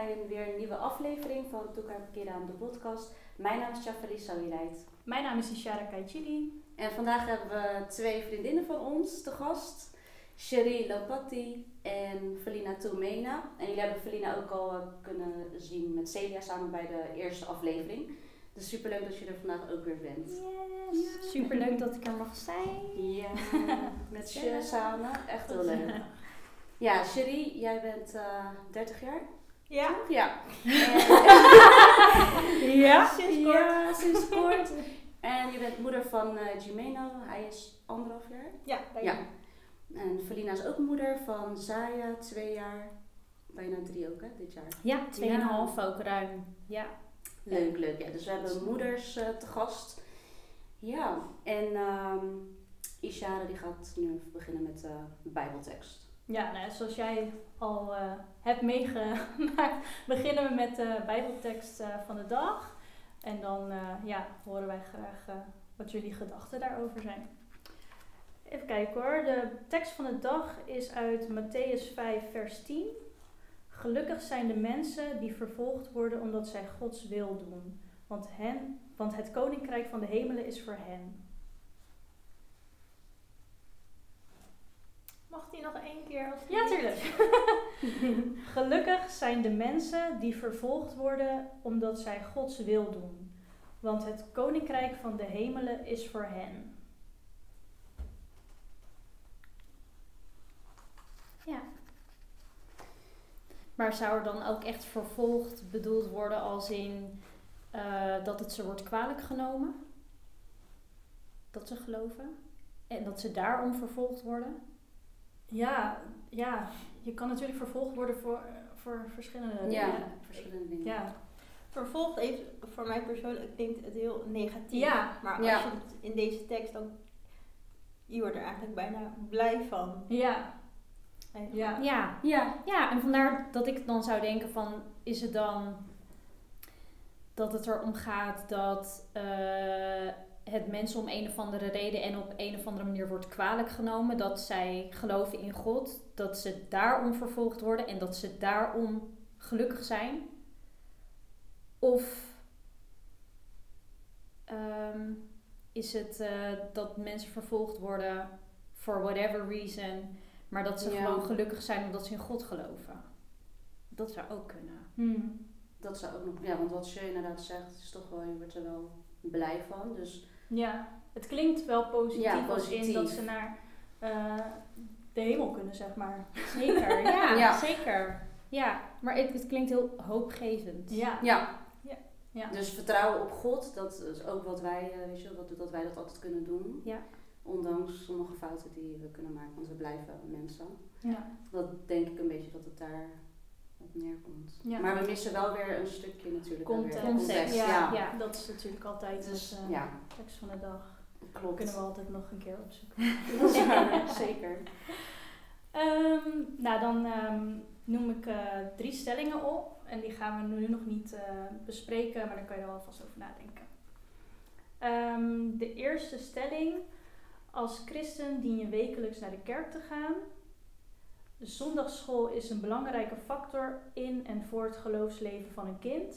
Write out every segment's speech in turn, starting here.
bij een, weer een nieuwe aflevering van Toekar Bekeren aan de podcast. Mijn naam is Jafali Sawirait. Mijn naam is Ishara Kaichili. En vandaag hebben we twee vriendinnen van ons te gast. Cherie Lopati en Felina Toumena. En jullie hebben Felina ook al eh, kunnen zien met Celia samen bij de eerste aflevering. Dus superleuk dat je er vandaag ook weer bent. Yes. Superleuk dat ik er mag zijn. Ja, met je samen. Echt heel leuk. Ja, Cherie, jij bent eh 30 jaar? Ja. Ja. Ja? Sinds kort. Ja, sinds kort. En je bent moeder van eh Jimeno. Hij is anderhalf jaar. Ja, bij Ja. En Felina is ook moeder van Zaya, twee jaar. Bijna drie ook, hè, dit jaar. Ja, 2,5 ook ruim. Ja. Leuk, leuk. Ja, dus we hebben moeders eh, te gast. Ja, en ehm Ishara die gaat nu even beginnen met de bijbeltekst. Ja, nou, zoals jij al eh, hebt meegemaakt, beginnen we met de Bijbeltekst eh, van de dag. En dan eh, ja, horen wij graag wat jullie gedachten daarover zijn. Even kijken hoor. De tekst van de dag is uit Matthäus 5, vers 10. Gelukkig zijn de mensen die vervolgd worden omdat zij Gods wil doen. Want, hen, want het koninkrijk van de hemelen is voor hen. Mag die nog één keer? Als Ja, tuurlijk. Gelukkig zijn de mensen die vervolgd worden omdat zij Gods wil doen. Want het koninkrijk van de hemelen is voor hen. Ja. Maar zou er dan ook echt vervolgd bedoeld worden als in eh, dat het ze wordt kwalijk genomen? Dat ze geloven? En dat ze daarom vervolgd worden? Ja, ja, je kan natuurlijk vervolgd worden voor, voor verschillende Ja, dingen. verschillende dingen. Ja. Vervolgd even, voor mij persoonlijk klinkt het heel negatief. Ja. Maar als Ja. je het in deze tekst dan... Je wordt er eigenlijk bijna blij van. Ja. Ja. Ja. Ja, ja, en vandaar dat ik dan zou denken van, is het dan dat het erom gaat dat eh, het mensen om een of andere reden en op een of andere manier wordt kwalijk genomen, dat zij geloven in God, dat ze daarom vervolgd worden en dat ze daarom gelukkig zijn? Of ehm, is het eh, dat mensen vervolgd worden for whatever reason, maar dat ze Ja. gewoon gelukkig zijn omdat ze in God geloven? Dat zou ook kunnen. dat zou ook nog... Ja, want wat je inderdaad zegt, is toch wel... Je wordt er wel blij van. Dus Ja, het klinkt wel positief, Ja, als in dat ze naar eh, de hemel kunnen, zeg maar. Zeker, ja, Ja. zeker. Ja, maar het, het klinkt heel hoopgevend. Ja. ja. Ja. Ja. Dus vertrouwen op God, dat is ook wat wij, eh, weet je, wat, dat wij dat altijd kunnen doen. Ja. Ondanks sommige fouten die we kunnen maken, want we blijven mensen. Ja. Dat denk ik een beetje dat het daar neerkomt. Ja. Maar we missen wel weer een stukje natuurlijk. weer Context. context. Ja, ja. ja. dat is natuurlijk altijd Dus, het eh, ja, tekst van de dag. klopt. Kunnen we altijd nog een keer opzoeken. Zeker. Ehm, nou, dan ehm, noem ik eh, drie stellingen op. En die gaan we nu nog niet eh, bespreken, maar daar kan je er wel alvast over nadenken. Ehm, de eerste stelling. Als christen dien je wekelijks naar de kerk te gaan. De zondagsschool is een belangrijke factor in en voor het geloofsleven van een kind.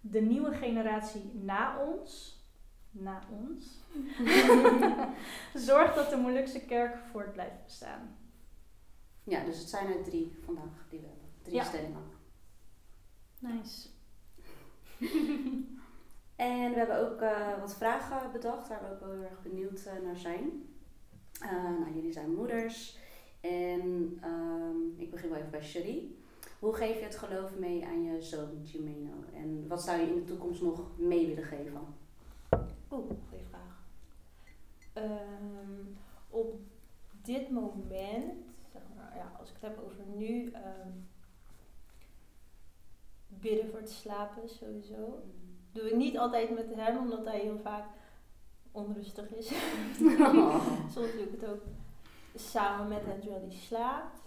De nieuwe generatie na ons, na ons, zorgt dat de Molukse kerk voort blijft bestaan. Ja, dus het zijn er drie vandaag die we hebben. Drie Ja. stellingen. Nice. En we hebben ook eh, wat vragen bedacht waar we ook wel heel erg benieuwd eh, naar zijn. Eh, nou, jullie zijn moeders. En ehm, ik begin wel even bij Cherie. Hoe geef je het geloof mee aan je zoon Jimeno? En wat zou je in de toekomst nog mee willen geven? Oeh, goede vraag. Ehm, op dit moment, zeg maar, ja, als ik het heb over nu, ehm, bidden voor het slapen sowieso. Doe ik niet altijd met hem, omdat hij heel vaak onrustig is. Soms doe ik het ook samen met hem terwijl hij slaapt.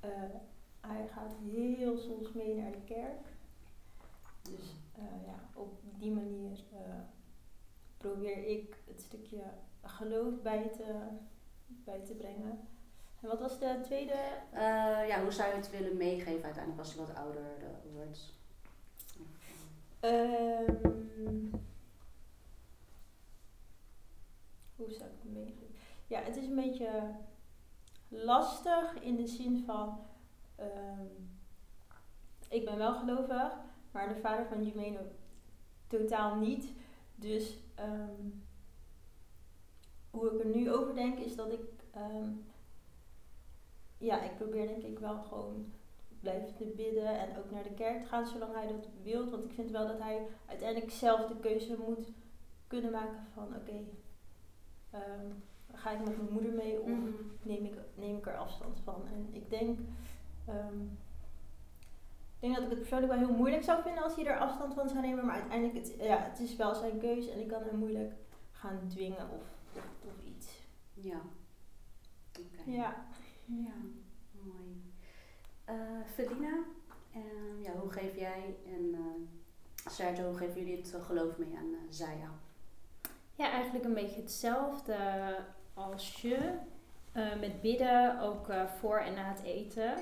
Eh, hij gaat heel soms mee naar de kerk. Dus eh, ja, op die manier eh, probeer ik het stukje geloof bij te, bij te brengen. En wat was de tweede? Ja, hoe zou je het willen meegeven uiteindelijk als je wat ouder wordt? Ehm, hoe zou ik het meegeven? Ja, het is een beetje lastig in de zin van. ehm, ik ben wel gelovig, maar de vader van Jumeno totaal niet. Dus ehm, hoe ik er nu over denk is dat ik. ehm, ja, ik probeer denk ik wel gewoon blijven te bidden en ook naar de kerk te gaan zolang hij dat wil. Want ik vind wel dat hij uiteindelijk zelf de keuze moet kunnen maken van oké, ehm, ga ik met mijn moeder mee of Mhm. neem, ik, neem ik er afstand van. En ik denk, ehm, ik denk dat ik het persoonlijk wel heel moeilijk zou vinden als hij er afstand van zou nemen. Maar uiteindelijk, het, ja, het is wel zijn keuze en ik kan hem moeilijk gaan dwingen of, of, of iets. Ja. Oké. Ja. Ja, mooi. Eh Felina, ehm, ja, hoe geef jij en eh Sergio, hoe geven jullie het geloof mee aan eh Zaya? Ja, eigenlijk een beetje hetzelfde als je. eh, met bidden, ook eh, voor en na het eten.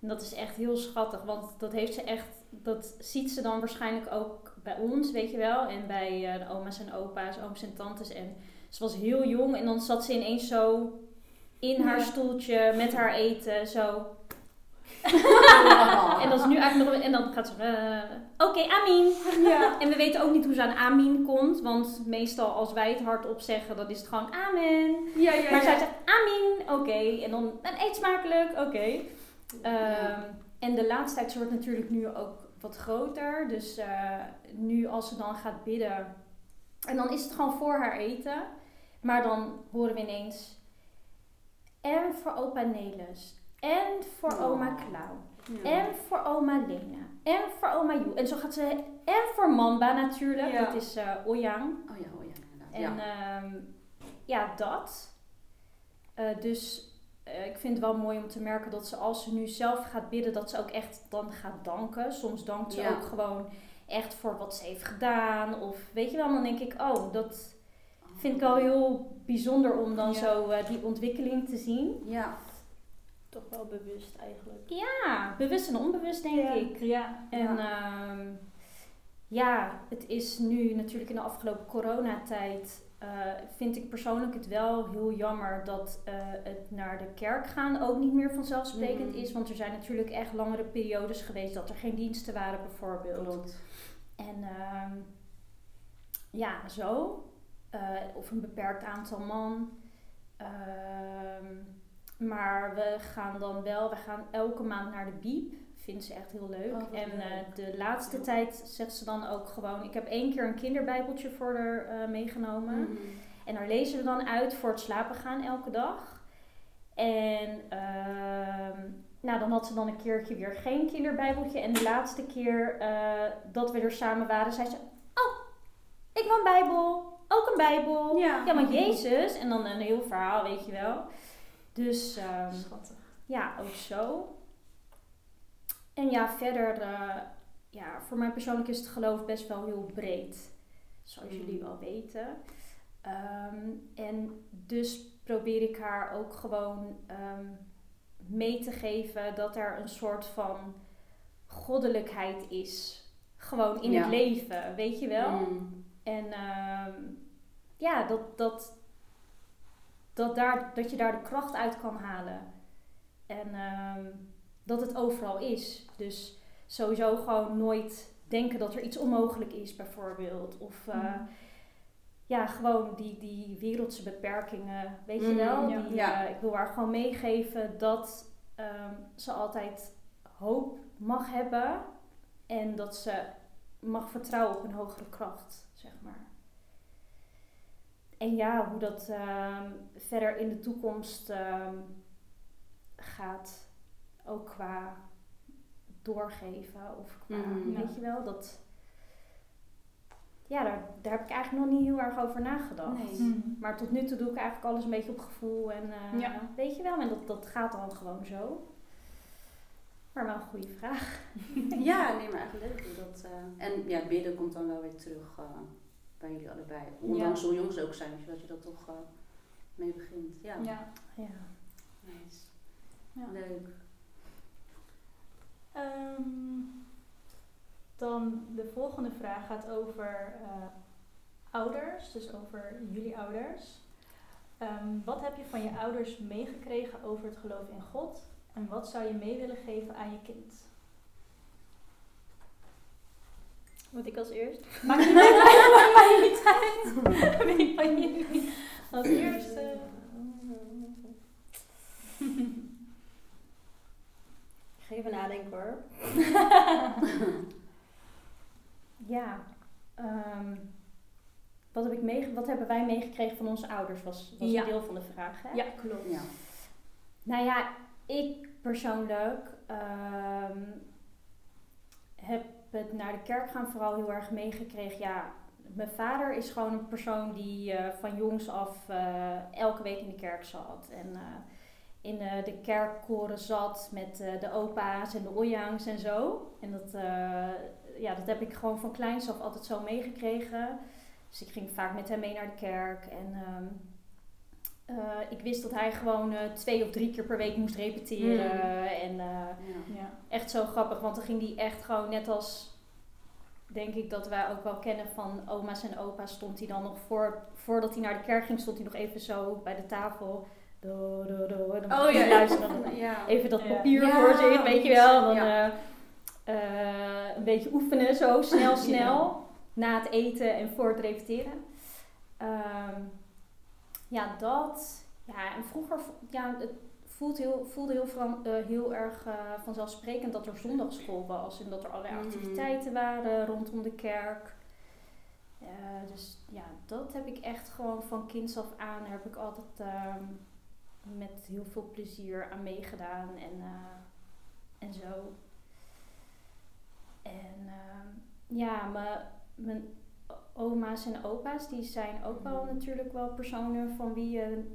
En dat is echt heel schattig, want dat heeft ze echt, dat ziet ze dan waarschijnlijk ook bij ons, weet je wel. En bij eh, de oma's en opa's, ooms en tantes. En ze was heel jong en dan zat ze ineens zo in haar stoeltje met haar eten, zo. En dat is nu eigenlijk nog, en dan gaat ze, eh, oké, Amin. Ja. En we weten ook niet hoe ze aan Amin komt. Want meestal als wij het hardop zeggen, dan is het gewoon Amen. Ja, ja, Maar zij zegt Amin, oké. En dan en eet smakelijk, oké. Ehm, En de laatste tijd, ze wordt natuurlijk nu ook wat groter. Dus eh, nu als ze dan gaat bidden. En dan is het gewoon voor haar eten. Maar dan horen we ineens. En voor opa Nelis. En voor Oh. oma Klauw. Ja. En voor oma Lena. En voor oma Joe. En zo gaat ze. En voor Mamba natuurlijk. Ja. Dat is eh Oyang. Oh ja, inderdaad. En ja. ja, ja dat. Eh, dus eh, ik vind het wel mooi om te merken dat ze als ze nu zelf gaat bidden, dat ze ook echt dan gaat danken. Soms dankt ze ook gewoon echt voor wat ze heeft gedaan. Of weet je wel, dan denk ik, oh, dat vind ik wel heel bijzonder om dan zo die ontwikkeling te zien. Ja, Toch wel bewust eigenlijk. Ja, bewust en onbewust denk Ja. ik. Ja. En ehm, ja, het is nu natuurlijk in de afgelopen coronatijd. eh vind ik persoonlijk het wel heel jammer dat eh, het naar de kerk gaan ook niet meer vanzelfsprekend Mhm. is. Want er zijn natuurlijk echt langere periodes geweest dat er geen diensten waren, bijvoorbeeld. klopt. En ehm, ja, zo. Eh, of een beperkt aantal man. Ehm, maar we gaan dan wel, we gaan elke maand naar de biep. Vindt ze echt heel leuk. Oh, en eh, leuk. de laatste Ja. tijd zegt ze dan ook gewoon... Ik heb één keer een kinderbijbeltje voor haar eh, meegenomen. Mhm. En daar lezen we dan uit voor het slapen gaan elke dag. En ehm, nou, dan had ze dan een keertje weer geen kinderbijbeltje. En de laatste keer eh, dat we er samen waren, zei ze... Oh, ik wil een bijbel. Ook een bijbel. Ja. Ja, maar Jezus. En dan een heel verhaal, weet je wel. Dus ehm, Schattig. ja, ook zo. En ja, verder... eh, ja, voor mij persoonlijk is het geloof best wel heel breed. Zoals Mm. jullie wel weten. Ehm, en dus probeer ik haar ook gewoon ehm, mee te geven dat er een soort van goddelijkheid is. Gewoon in Ja. het leven, weet je wel? Mm. En ja, dat, dat, dat, daar, dat je daar de kracht uit kan halen. En ehm, dat het overal is. Dus sowieso gewoon nooit denken dat er iets onmogelijk is, bijvoorbeeld. Of eh, Mhm. ja, gewoon die, die wereldse beperkingen, weet je Mm, wel? ja. Die, Ja. eh, ik wil haar gewoon meegeven dat ehm, ze altijd hoop mag hebben. En dat ze mag vertrouwen op een hogere kracht, zeg maar. En ja, hoe dat ehm, verder in de toekomst ehm, gaat, ook qua doorgeven of qua, Mhm. weet je wel, dat... Ja, daar, daar heb ik eigenlijk nog niet heel erg over nagedacht. Nee. Mm. Maar tot nu toe doe ik eigenlijk alles een beetje op gevoel en eh, Ja. weet je wel, en dat, dat gaat dan gewoon zo. Maar wel een goede vraag. Ja, nee, maar eigenlijk leuk dat... eh, en ja, bidden komt dan wel weer terug eh, bij jullie allebei. Ondanks hoe jong ze ook zijn, dat je dat toch eh, mee begint. Ja, Ja. Ja. nice. Ja. Leuk. Ehm, dan de volgende vraag gaat over eh, ouders, dus over jullie ouders. Ehm, wat heb je van je ouders meegekregen over het geloof in God en wat zou je mee willen geven aan je kind? Moet ik als eerst? Maakt niet uit, maakt niet uit. Wie van jullie als eerste? Ik ga even nadenken hoor. Ja. ehm, wat, heb ik meege- wat hebben wij meegekregen van onze ouders was, was Ja. een deel van de vraag. Hè? Ja, klopt. Ja. Nou ja, ik persoonlijk ehm, heb het naar de kerk gaan vooral heel erg meegekregen. Ja, mijn vader is gewoon een persoon die eh, van jongs af eh, elke week in de kerk zat. En eh, in de kerkkoren zat met de opa's en de ojangs en zo. En dat, ja, dat heb ik gewoon van kleins af altijd zo meegekregen. Dus ik ging vaak met hem mee naar de kerk. En ehm, eh, ik wist dat hij gewoon eh, twee of drie keer per week moest repeteren. En eh, Ja. Echt zo grappig, want dan ging hij echt gewoon net als, denk ik dat wij ook wel kennen van oma's en opa's, stond hij dan nog voor, voordat hij naar de kerk ging, stond hij nog even zo bij de tafel. Do, do, do, dan Oh ja. luisteren. Ja. even dat papier Ja, voor zich, weet je wel. Dan ja. eh, eh, een beetje oefenen zo, snel, snel. Na het eten en voor het repeteren. Ehm, ja, dat. Ja, en vroeger, ja, het voelt heel, voelde heel, van, eh, heel erg eh, vanzelfsprekend dat er zondagschool was. En dat er allerlei Mhm. activiteiten waren rondom de kerk. Dus ja, dat heb ik echt gewoon van kinds af aan heb ik altijd ehm, met heel veel plezier aan meegedaan en, eh, en zo. En ehm, ja, mijn oma's en opa's, die zijn ook wel Mhm. natuurlijk wel personen van wie je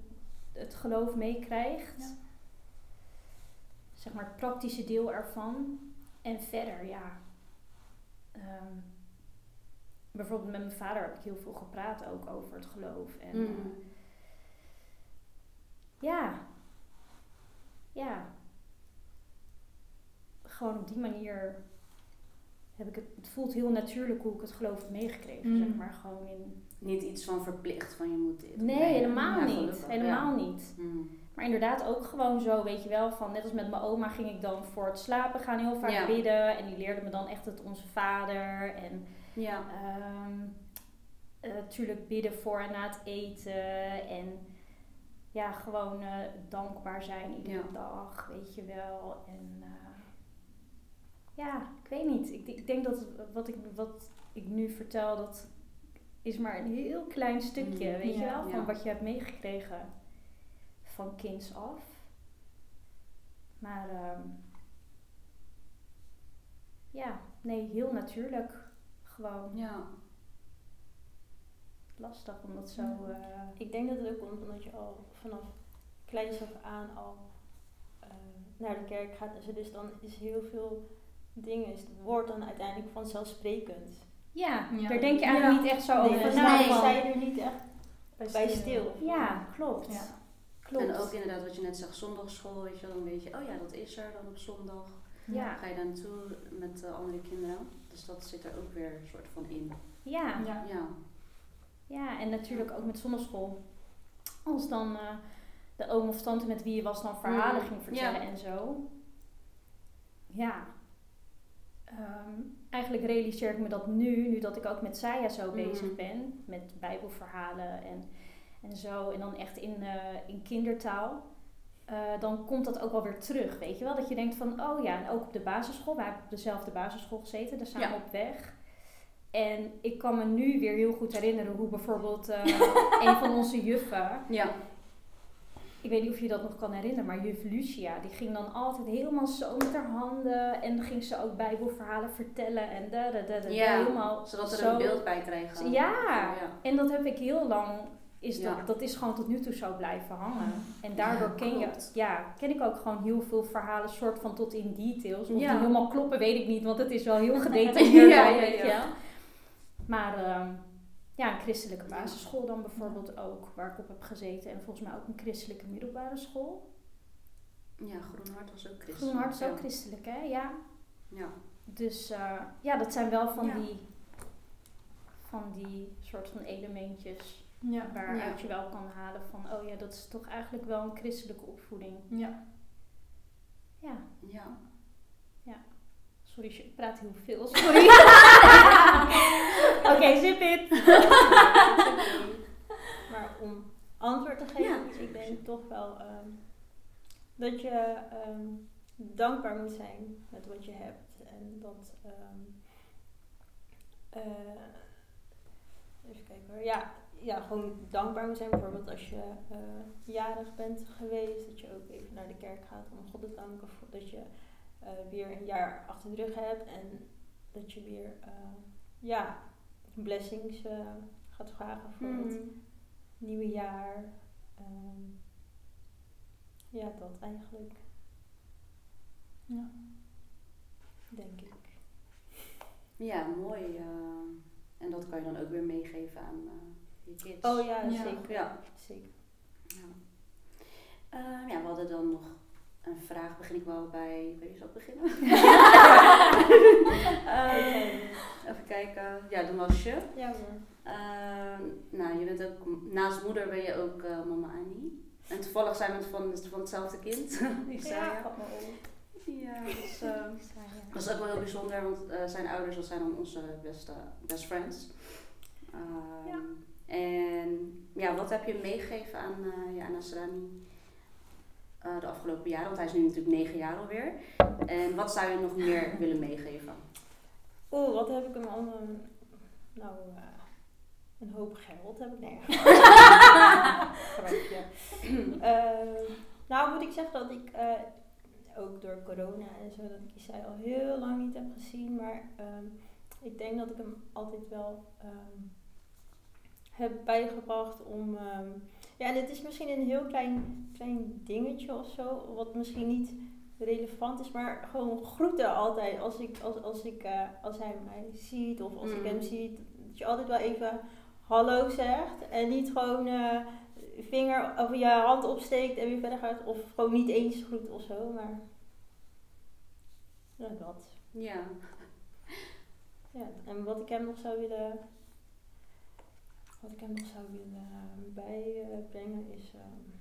het geloof meekrijgt. Ja. Zeg maar het praktische deel ervan. En verder, ja. ehm, bijvoorbeeld met mijn vader heb ik heel veel gepraat ook over het geloof. En, Mm. eh, ja. Ja. Gewoon op die manier heb ik het. Het voelt heel natuurlijk hoe ik het geloof heb meegekregen. Mm. Zeg maar gewoon in. Niet iets van verplicht van je moet dit. Nee, helemaal Ja, niet. gelukkig, Helemaal ja. niet. Mm. Maar inderdaad ook gewoon zo, weet je wel, van net als met mijn oma ging ik dan voor het slapen gaan heel vaak Ja. bidden. En die leerde me dan echt het Onze Vader. En Ja. Ehm natuurlijk bidden voor en na het eten. En ja, gewoon eh, dankbaar zijn iedere Ja. dag, weet je wel. En eh, ja, ik weet niet. Ik, ik denk dat wat ik, wat ik nu vertel, dat is maar een heel klein stukje, Mm. weet je wel, van Ja. wat je hebt meegekregen van kinds af. Maar ehm, ja, nee, heel natuurlijk. Gewoon Ja. lastig om dat zo. Eh, Ik denk dat het ook komt omdat je al vanaf kleins af aan al eh, naar de kerk gaat. en zo. Dus dan is heel veel dingen, is het woord dan uiteindelijk vanzelfsprekend. ja, Ja. daar denk je eigenlijk Ja. niet echt zo Nee, over dan van- sta je er niet echt bij stil. Ja, klopt. Ja. klopt. En ook inderdaad wat je net zegt, zondagschool, weet je wel, dan weet je, oh ja, dat is er dan op zondag. ja. Ga je daar naartoe met eh, andere kinderen. Dus dat zit er ook weer een soort van in. Ja. Ja. Ja. ja, en natuurlijk ook met zondagschool. Als dan eh, de oom of tante met wie je was dan verhalen Mm, ging vertellen ja. en zo. Ja. Ehm, eigenlijk realiseer ik me dat nu, nu dat ik ook met Saya zo Mhm. bezig ben. Met bijbelverhalen en, en zo. En dan echt in, eh, in kindertaal. eh, dan komt dat ook wel weer terug, weet je wel? Dat je denkt van, oh ja, en ook op de basisschool. Wij hebben op dezelfde basisschool gezeten, daar samen Ja. op weg. En ik kan me nu weer heel goed herinneren hoe bijvoorbeeld eh, een van onze juffen, Ja. Ik weet niet of je dat nog kan herinneren, maar juf Lucia, die ging dan altijd helemaal zo met haar handen en ging ze ook bijbelverhalen vertellen en da da da da, Ja, helemaal Zodat er zo. een beeld bij krijgen. Ja. Ja. En dat heb ik heel lang, is Ja. dat, dat is gewoon tot nu toe zo blijven hangen. En daardoor ken je, ja, ken ik ook gewoon heel veel verhalen, soort van tot in details. Of die helemaal kloppen, weet ik niet, want het is wel heel gedetailleerd, Ja, ja, weet ja. Maar ehm, ja, een christelijke basisschool dan bijvoorbeeld ook, waar ik op heb gezeten. En volgens mij ook een christelijke middelbare school. Ja, Groenhart was ook christelijk. Groenhart is ook ja. christelijk, hè? Ja. Ja. Dus eh, ja, dat zijn wel van, Ja. die, van die soort van elementjes Ja. waaruit Ja. je wel kan halen van, oh ja, dat is toch eigenlijk wel een christelijke opvoeding. Ja. Ja, Ja. Sorry, ik praat heel veel. Sorry. Oké, zip it. maar om antwoord te geven, Ja. dus ik denk toch wel ehm, dat je ehm, dankbaar moet zijn met wat je hebt. En dat. ehm, eh, even kijken hoor. Ja, ja, gewoon dankbaar moet zijn. Bijvoorbeeld als je eh, jarig bent geweest, dat je ook even naar de kerk gaat om God te danken voor dat je eh, weer een jaar achter de rug hebt. En dat je weer eh, ja, blessings eh, gaat vragen voor het Hmm. nieuwe jaar. Ehm, ja, dat eigenlijk. Ja. Denk ik. Ja, mooi. eh, en dat kan je dan ook weer meegeven aan eh, je kids. Oh ja, Ja. zeker. Ja. zeker. Ja. Eh, ja, we hadden dan nog een vraag. Begin ik wel bij. Wil je zo beginnen? Eh, even kijken. Ja, dan was je. Ja hoor. Eh, nou, je bent ook, naast moeder ben je ook eh, mama Annie. En toevallig zijn we van, van hetzelfde kind. Isaiah. Ja. Ja, dus, eh, dat is ook wel heel bijzonder, want eh, zijn ouders dat zijn dan onze beste best friends. Ehm, Ja. En ja, wat heb je meegegeven aan, uh, ja, aan Nasrani eh, de afgelopen jaren? Want hij is nu natuurlijk negen jaar alweer. En wat zou je nog meer willen meegeven? Oeh, wat heb ik hem allemaal... Nou, eh, een hoop geld heb ik. Nee. Grapje. Ehm, nou moet ik zeggen dat ik eh, ook door corona en zo, dat ik Isai al heel lang niet heb gezien. Maar ehm, ik denk dat ik hem altijd wel ehm, heb bijgebracht om... ehm, ja, en het is misschien een heel klein, klein dingetje of zo, wat misschien niet relevant is, maar gewoon groeten altijd als, ik, als, als, ik, eh, als hij mij ziet of als ik Mm. hem zie. Dat je altijd wel even hallo zegt en niet gewoon eh, vinger of je hand opsteekt en weer verder gaat of gewoon niet eens groet of zo, maar ja, dat. Ja, Ja, en wat ik hem nog zou willen, wat ik hem nog zou willen eh, bijbrengen is. ehm,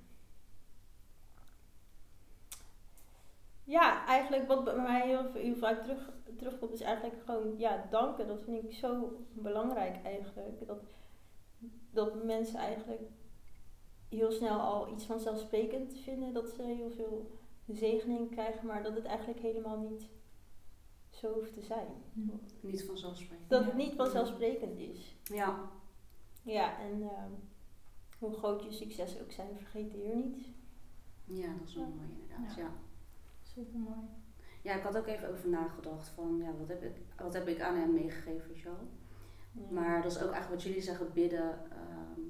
ja, eigenlijk wat bij mij heel, heel vaak terug, terugkomt, is eigenlijk gewoon ja, danken. Dat vind ik zo belangrijk eigenlijk. Dat, dat mensen eigenlijk heel snel al iets vanzelfsprekend vinden dat ze heel veel zegening krijgen, maar dat het eigenlijk helemaal niet zo hoeft te zijn. niet vanzelfsprekend. Dat het niet vanzelfsprekend is. Ja, Ja, en ehm, hoe groot je succes ook zijn, vergeet de Heer niet. ja, dat is wel mooi inderdaad. Ja. Ja. Super mooi. ja, ik had ook even over nagedacht van ja, wat heb ik, wat heb ik aan hem meegegeven, je wel? Maar dat is ook eigenlijk wat jullie zeggen, bidden. ehm,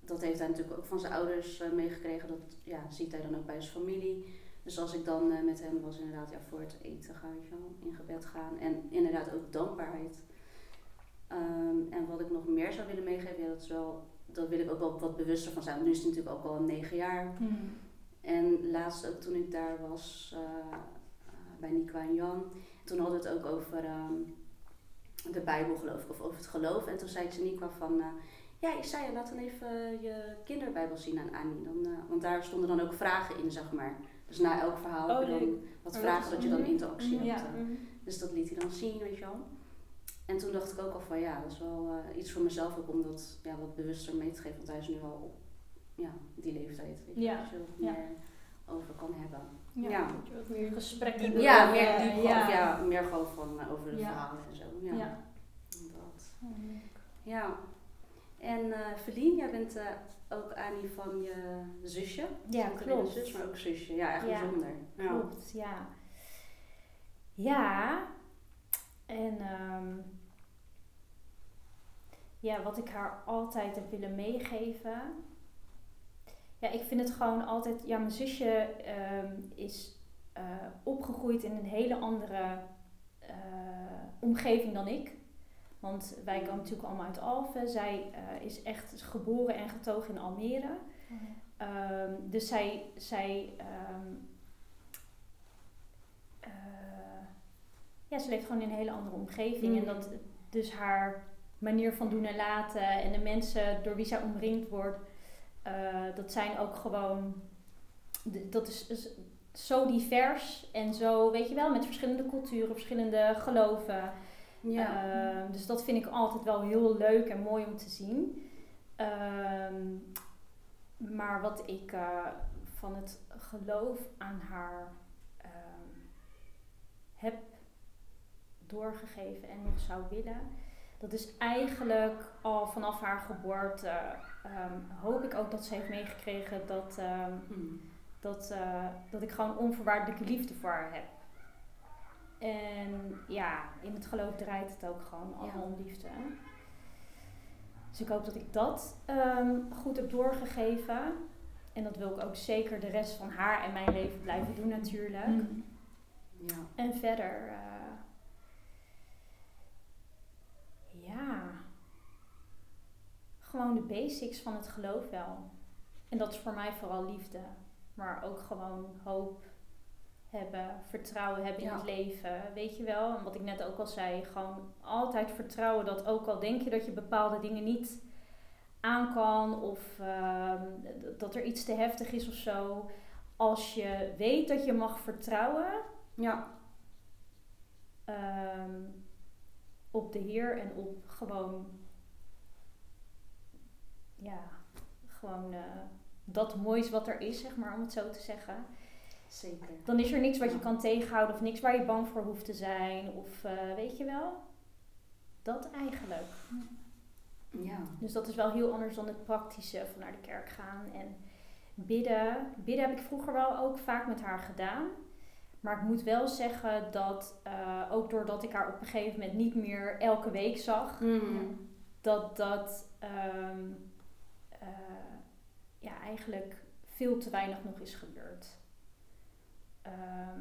dat heeft hij natuurlijk ook van zijn ouders eh, meegekregen. Dat ja, ziet hij dan ook bij zijn familie. Dus als ik dan eh, met hem was, inderdaad ja, voor het eten gaan, je in gebed gaan. En inderdaad ook dankbaarheid. Ehm, en wat ik nog meer zou willen meegeven, ja, dat is wel, dat wil ik ook wel wat bewuster van zijn. Want nu is hij natuurlijk ook al negen jaar. En laatst ook toen ik daar was eh, bij Nico en Jan, toen hadden we het ook over ehm, de Bijbel geloof ik, of over het geloof. En toen zei Nico van, eh, ja Isaiah, laat dan even je kinderbijbel zien aan Annie. Dan, eh, want daar stonden dan ook vragen in, zeg maar. Dus na elk verhaal Oh, heb je dan wat Oh, vragen dat je dan interactie Mhm. hebt. Ja. eh. Dus dat liet hij dan zien, weet je wel. En toen dacht ik ook al van ja, dat is wel eh, iets voor mezelf ook om dat ja, wat bewuster mee te geven. Want hij is nu al op ja, die leeftijd. Weet je, Ja. je er wat Ja. meer over kan hebben. Ja. Ja. Dat je wat meer Gesprekken doen. Ja, meer, diep, ja. Of, ja, meer gewoon van eh, over de Ja. verhalen en zo. Ja. Ja. Dat. Leuk. ja. En eh Feline, jij bent eh, ook Annie van je zusje. Ja, klopt. zus, maar ook zusje. Ja, echt Ja. bijzonder. Ja. Klopt, ja. Ja, en ehm, ja, wat ik haar altijd heb willen meegeven. Ja, ik vind het gewoon altijd. Ja, mijn zusje ehm, is eh, opgegroeid in een hele andere eh, omgeving dan ik. Want wij komen natuurlijk allemaal uit Alphen. Zij eh, is echt geboren en getogen in Almere. Mhm. Ehm, dus zij. zij ehm, ja, ze leeft gewoon in een hele andere omgeving. En mhm. dat dus haar manier van doen en laten en de mensen door wie zij omringd wordt, eh, dat zijn ook gewoon, dat is, is zo divers en zo, weet je wel, met verschillende culturen, verschillende geloven. Ja. Ehm, dus dat vind ik altijd wel heel leuk en mooi om te zien. Ehm, maar wat ik eh, van het geloof aan haar ehm, heb doorgegeven en nog zou willen, dat is eigenlijk al vanaf haar geboorte. ehm, hoop ik ook dat ze heeft meegekregen dat, ehm, Mm. dat, eh, dat ik gewoon onvoorwaardelijke liefde voor haar heb. En ja, in het geloof draait het ook gewoon allemaal om liefde. Dus ik hoop dat ik dat ehm, goed heb doorgegeven. En dat wil ik ook zeker de rest van haar en mijn leven blijven doen natuurlijk. Mm. Ja. En verder, eh, ja, gewoon de basics van het geloof wel. En dat is voor mij vooral liefde, maar ook gewoon hoop hebben, vertrouwen hebben in het leven, weet je wel. En wat ik net ook al zei, gewoon altijd vertrouwen dat ook al denk je dat je bepaalde dingen niet aan kan of ehm, dat er iets te heftig is of zo. Als je weet dat je mag vertrouwen, Ja. ehm, op de Heer en op gewoon, ja, gewoon eh, dat moois wat er is, zeg maar, om het zo te zeggen. Zeker. Dan is er niks wat je kan tegenhouden of niks waar je bang voor hoeft te zijn. Of eh, weet je wel? Dat eigenlijk. Ja. Dus dat is wel heel anders dan het praktische van naar de kerk gaan. En bidden. Bidden heb ik vroeger wel ook vaak met haar gedaan. Maar ik moet wel zeggen dat eh, ook doordat ik haar op een gegeven moment niet meer elke week zag, Mm. dat dat ehm, eh, ja, eigenlijk veel te weinig nog is gebeurd. Ehm,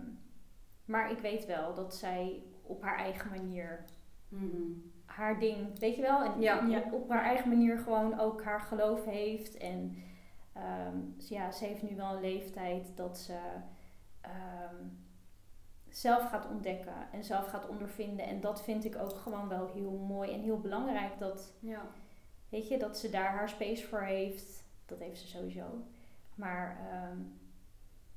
maar ik weet wel dat zij op haar eigen manier Mm. haar ding, weet je wel, en Ja. op- op haar eigen manier gewoon ook haar geloof heeft. En ehm, ja, ze heeft nu wel een leeftijd dat ze ehm, zelf gaat ontdekken en zelf gaat ondervinden. En dat vind ik ook gewoon wel heel mooi en heel belangrijk. Dat, Ja. weet je, dat ze daar haar space voor heeft. Dat heeft ze sowieso. Maar ehm,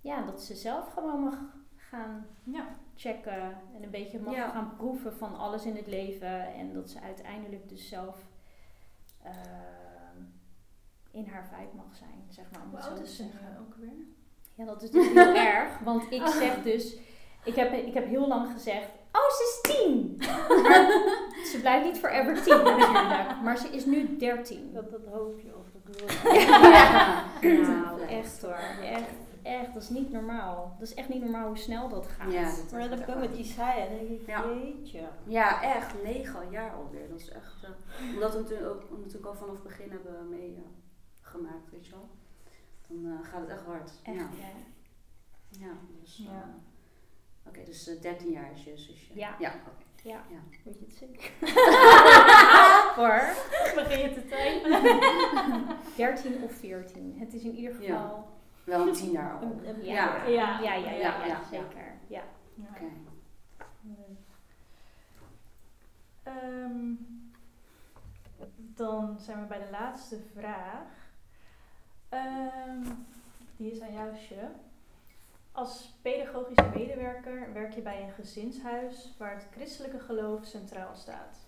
ja, dat ze zelf gewoon mag gaan Ja. checken en een beetje mag Ja. gaan proeven van alles in het leven. En dat ze uiteindelijk dus zelf ehm, in haar vibe mag zijn, zeg maar. Om Hoe oud is ze ook weer? Ja, dat is dus heel erg. Want ik zeg dus... Ik heb, ik heb heel lang gezegd... Oh, ze is tien! Maar ze blijft niet forever tien natuurlijk. Maar ze is nu dertien. Dat, dat hoofdje of dat wil Ja. Ja. Nou, echt hoor. Echt, echt. Dat is niet normaal. Dat is echt niet normaal hoe snel dat gaat. Ja, dat Maar dat heb ik ook met waar. Isaiah. Dan denk ik, Ja. jeetje. Ja, echt. Negen jaar alweer. Dat is echt... eh, omdat we natuurlijk ook natuurlijk al vanaf het begin hebben meegemaakt, weet je wel. Dan eh, gaat het echt hard. Echt, Ja. ja. Ja, dus... Ja. Oké, dus eh, 13 jaar is je zusje. Ja. Ja, oké. Ja. Weet je het zeker? Hoor. Begin je te tijden? 13 of 14. Het is in ieder geval... Ja. Wel een 10 jaar al. Een- een- Ja. Ja, ja, ja, ja, Ja, ja. zeker. Ja. Oké. Ehm, dan zijn we bij de laatste vraag. Ehm, die is aan jou, Sje. Als pedagogische medewerker werk je bij een gezinshuis waar het christelijke geloof centraal staat.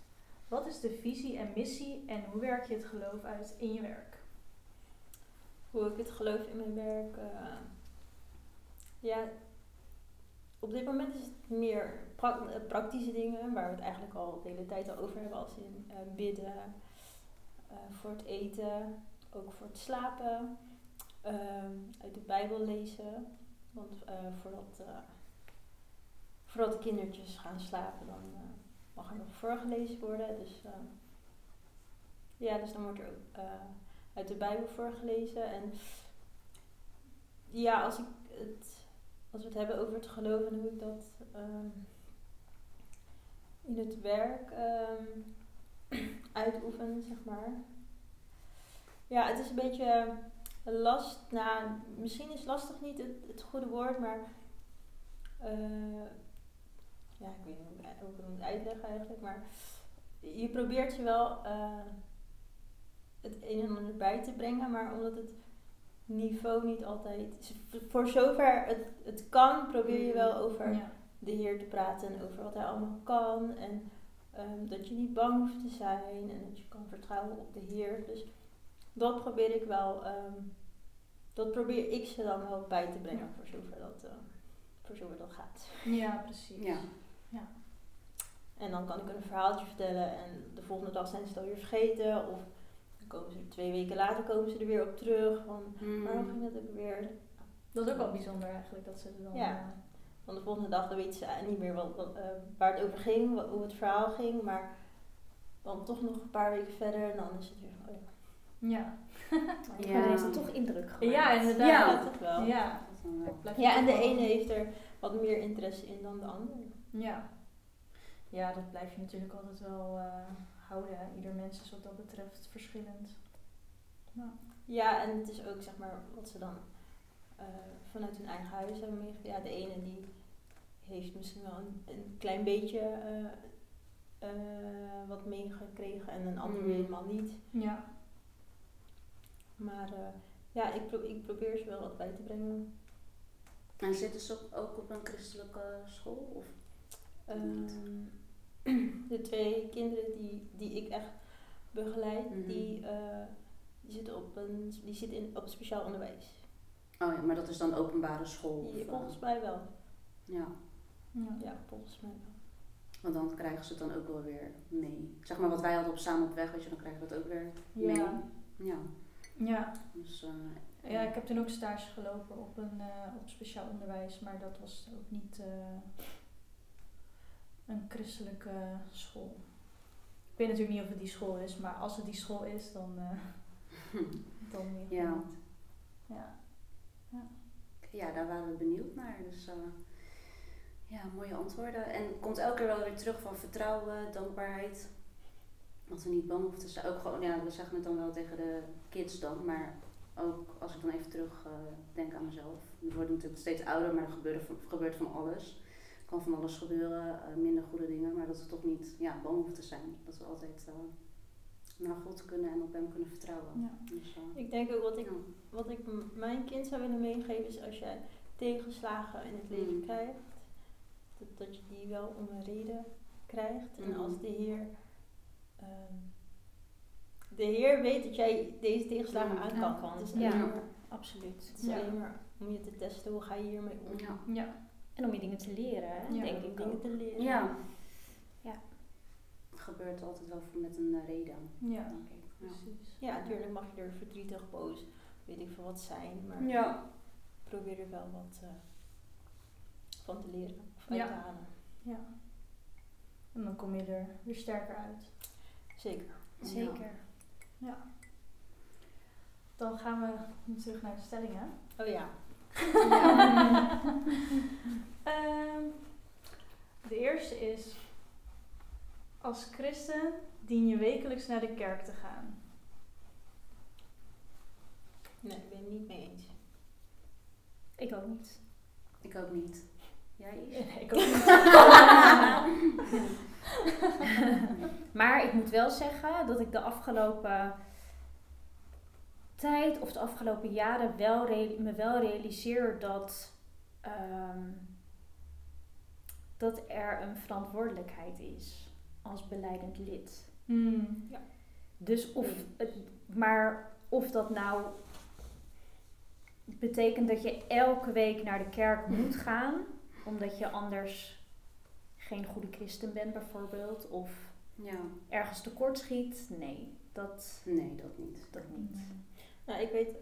Wat is de visie en missie en hoe werk je het geloof uit in je werk? Hoe ik het geloof in mijn werk. eh, ja, op dit moment is het meer pra- praktische dingen, waar we het eigenlijk al de hele tijd al over hebben, als in eh, bidden, eh, voor het eten, ook voor het slapen, ehm, uit de Bijbel lezen. Want eh, voordat, eh, voordat de kindertjes gaan slapen, dan eh, mag er nog voorgelezen worden. Dus, ja, dus dan wordt er ook uit de Bijbel voorgelezen. En ja, als, ik het, als we het hebben over het geloof en hoe ik dat ehm, in het werk ehm, uitoefen, zeg maar. Ja, het is een beetje last. Nou, misschien is lastig niet het, het goede woord, maar eh, ja, ik weet niet hoe ik het moet uitleggen eigenlijk, maar je probeert je wel eh, het een en ander bij te brengen, maar omdat het niveau niet altijd, voor zover het, het kan, probeer je wel over Ja. de Heer te praten en over wat Hij allemaal kan. En ehm, dat je niet bang hoeft te zijn en dat je kan vertrouwen op de Heer. Dus dat probeer ik wel, ehm, dat probeer ik ze dan wel bij te brengen voor zover dat, eh, voor zover dat gaat. Ja, precies. Ja. En dan kan ik hun een verhaaltje vertellen en de volgende dag zijn ze het alweer vergeten. Of dan komen ze twee weken later komen ze er weer op terug. Van, Mm. waarom ging dat ook weer? Dat is ook wel bijzonder eigenlijk, dat ze er dan... Ja. eh, Dan de volgende dag dan weten ze niet meer wat, wat, eh, waar het over ging, wat, hoe het verhaal ging. Maar dan toch nog een paar weken verder en dan is het weer van, oh ja. Ja. Ja. Maar dan heeft het toch indruk gemaakt. Ja, inderdaad. Ja. Toch wel. Ja. Je Ja, en de ene heeft er wat meer interesse in dan de andere. Ja. Ja, dat blijf je natuurlijk altijd wel eh, houden. hè. Ieder mens is wat dat betreft verschillend. Ja, en het is ook zeg maar wat ze dan eh, vanuit hun eigen huis hebben meegegeven. Ja, de ene die heeft misschien wel een, een klein beetje eh, eh, wat meegekregen en een ander Mm. weer helemaal niet. Ja. Maar eh, ja, ik, pro- ik probeer ze wel wat bij te brengen. En zitten ze ook- ook op een christelijke school? Of? Ehm, de twee kinderen die, die ik echt begeleid, Mhm. die, eh, die zitten op een die zitten in, op speciaal onderwijs. Oh ja, maar dat is dan openbare school? Of, Ja, eh, volgens mij wel. ja, Ja. Ja, volgens mij wel. want dan krijgen ze het dan ook wel weer mee. Zeg maar wat wij hadden op Samen op Weg, weet je, dan krijgen we dat ook weer mee. Ja. Ja, Ja. dus... eh, ja, ik heb toen ook stage gelopen op een eh, op speciaal onderwijs, maar dat was ook niet eh, een christelijke school. Ik weet natuurlijk niet of het die school is, maar als het die school is, dan, eh dan Ja. niet. Ja. Ja, daar waren we benieuwd naar. Dus ja, mooie antwoorden. En komt elke keer wel weer terug van vertrouwen, dankbaarheid. Dat we niet bang hoeven te zijn. Ook gewoon, ja, we zeggen het dan wel tegen de kids dan, maar ook als ik dan even terug eh, denk aan mezelf. We worden natuurlijk steeds ouder, maar er gebeurt van, gebeurt van alles. Er kan van alles gebeuren, eh, minder goede dingen, maar dat we toch niet ja, bang hoeven te zijn. Dat we altijd eh, naar God kunnen en op Hem kunnen vertrouwen. Ja. Dus, Ik denk ook wat ik, ja. wat ik mijn kind zou willen meegeven is als jij tegenslagen in het leven Mm. krijgt, dat, dat je die wel om een reden krijgt. En Mhm. als de Heer, ehm, de Heer weet dat jij deze tegenslagen aan Aan kan. kan, ja. maar, Absoluut. het is Ja. alleen maar om je te testen, hoe ga je hiermee om? Ja. Ja. En om je dingen te leren, hè, Ja, denk ik dingen ook. te leren. Ja. Ja. Het gebeurt altijd wel met een reden, Ja. denk ik. Ja. Precies. Ja, natuurlijk mag je er verdrietig, boos, weet ik veel wat zijn, maar Ja. probeer er wel wat eh, van te leren of uit Ja. te halen. Ja. En dan kom je er weer sterker uit. Zeker. Zeker. Dan gaan we terug naar de stellingen. Oh ja. Ehm, de eerste is: Als christen dien je wekelijks naar de kerk te gaan. Nee, ik ben het niet mee eens. Ik ook niet. Ik ook niet. Jij Is? ik ook niet. Maar ik moet wel zeggen dat ik de afgelopen tijd of de afgelopen jaren wel me wel realiseer dat, ehm, dat er een verantwoordelijkheid is als beleidend lid. Hmm. Dus of, het, maar of dat nou betekent dat je elke week naar de kerk moet gaan, omdat je anders geen goede christen bent bijvoorbeeld, of Ja. ergens tekort schiet. Nee, dat, Nee, dat niet. dat niet. Nou, ik weet,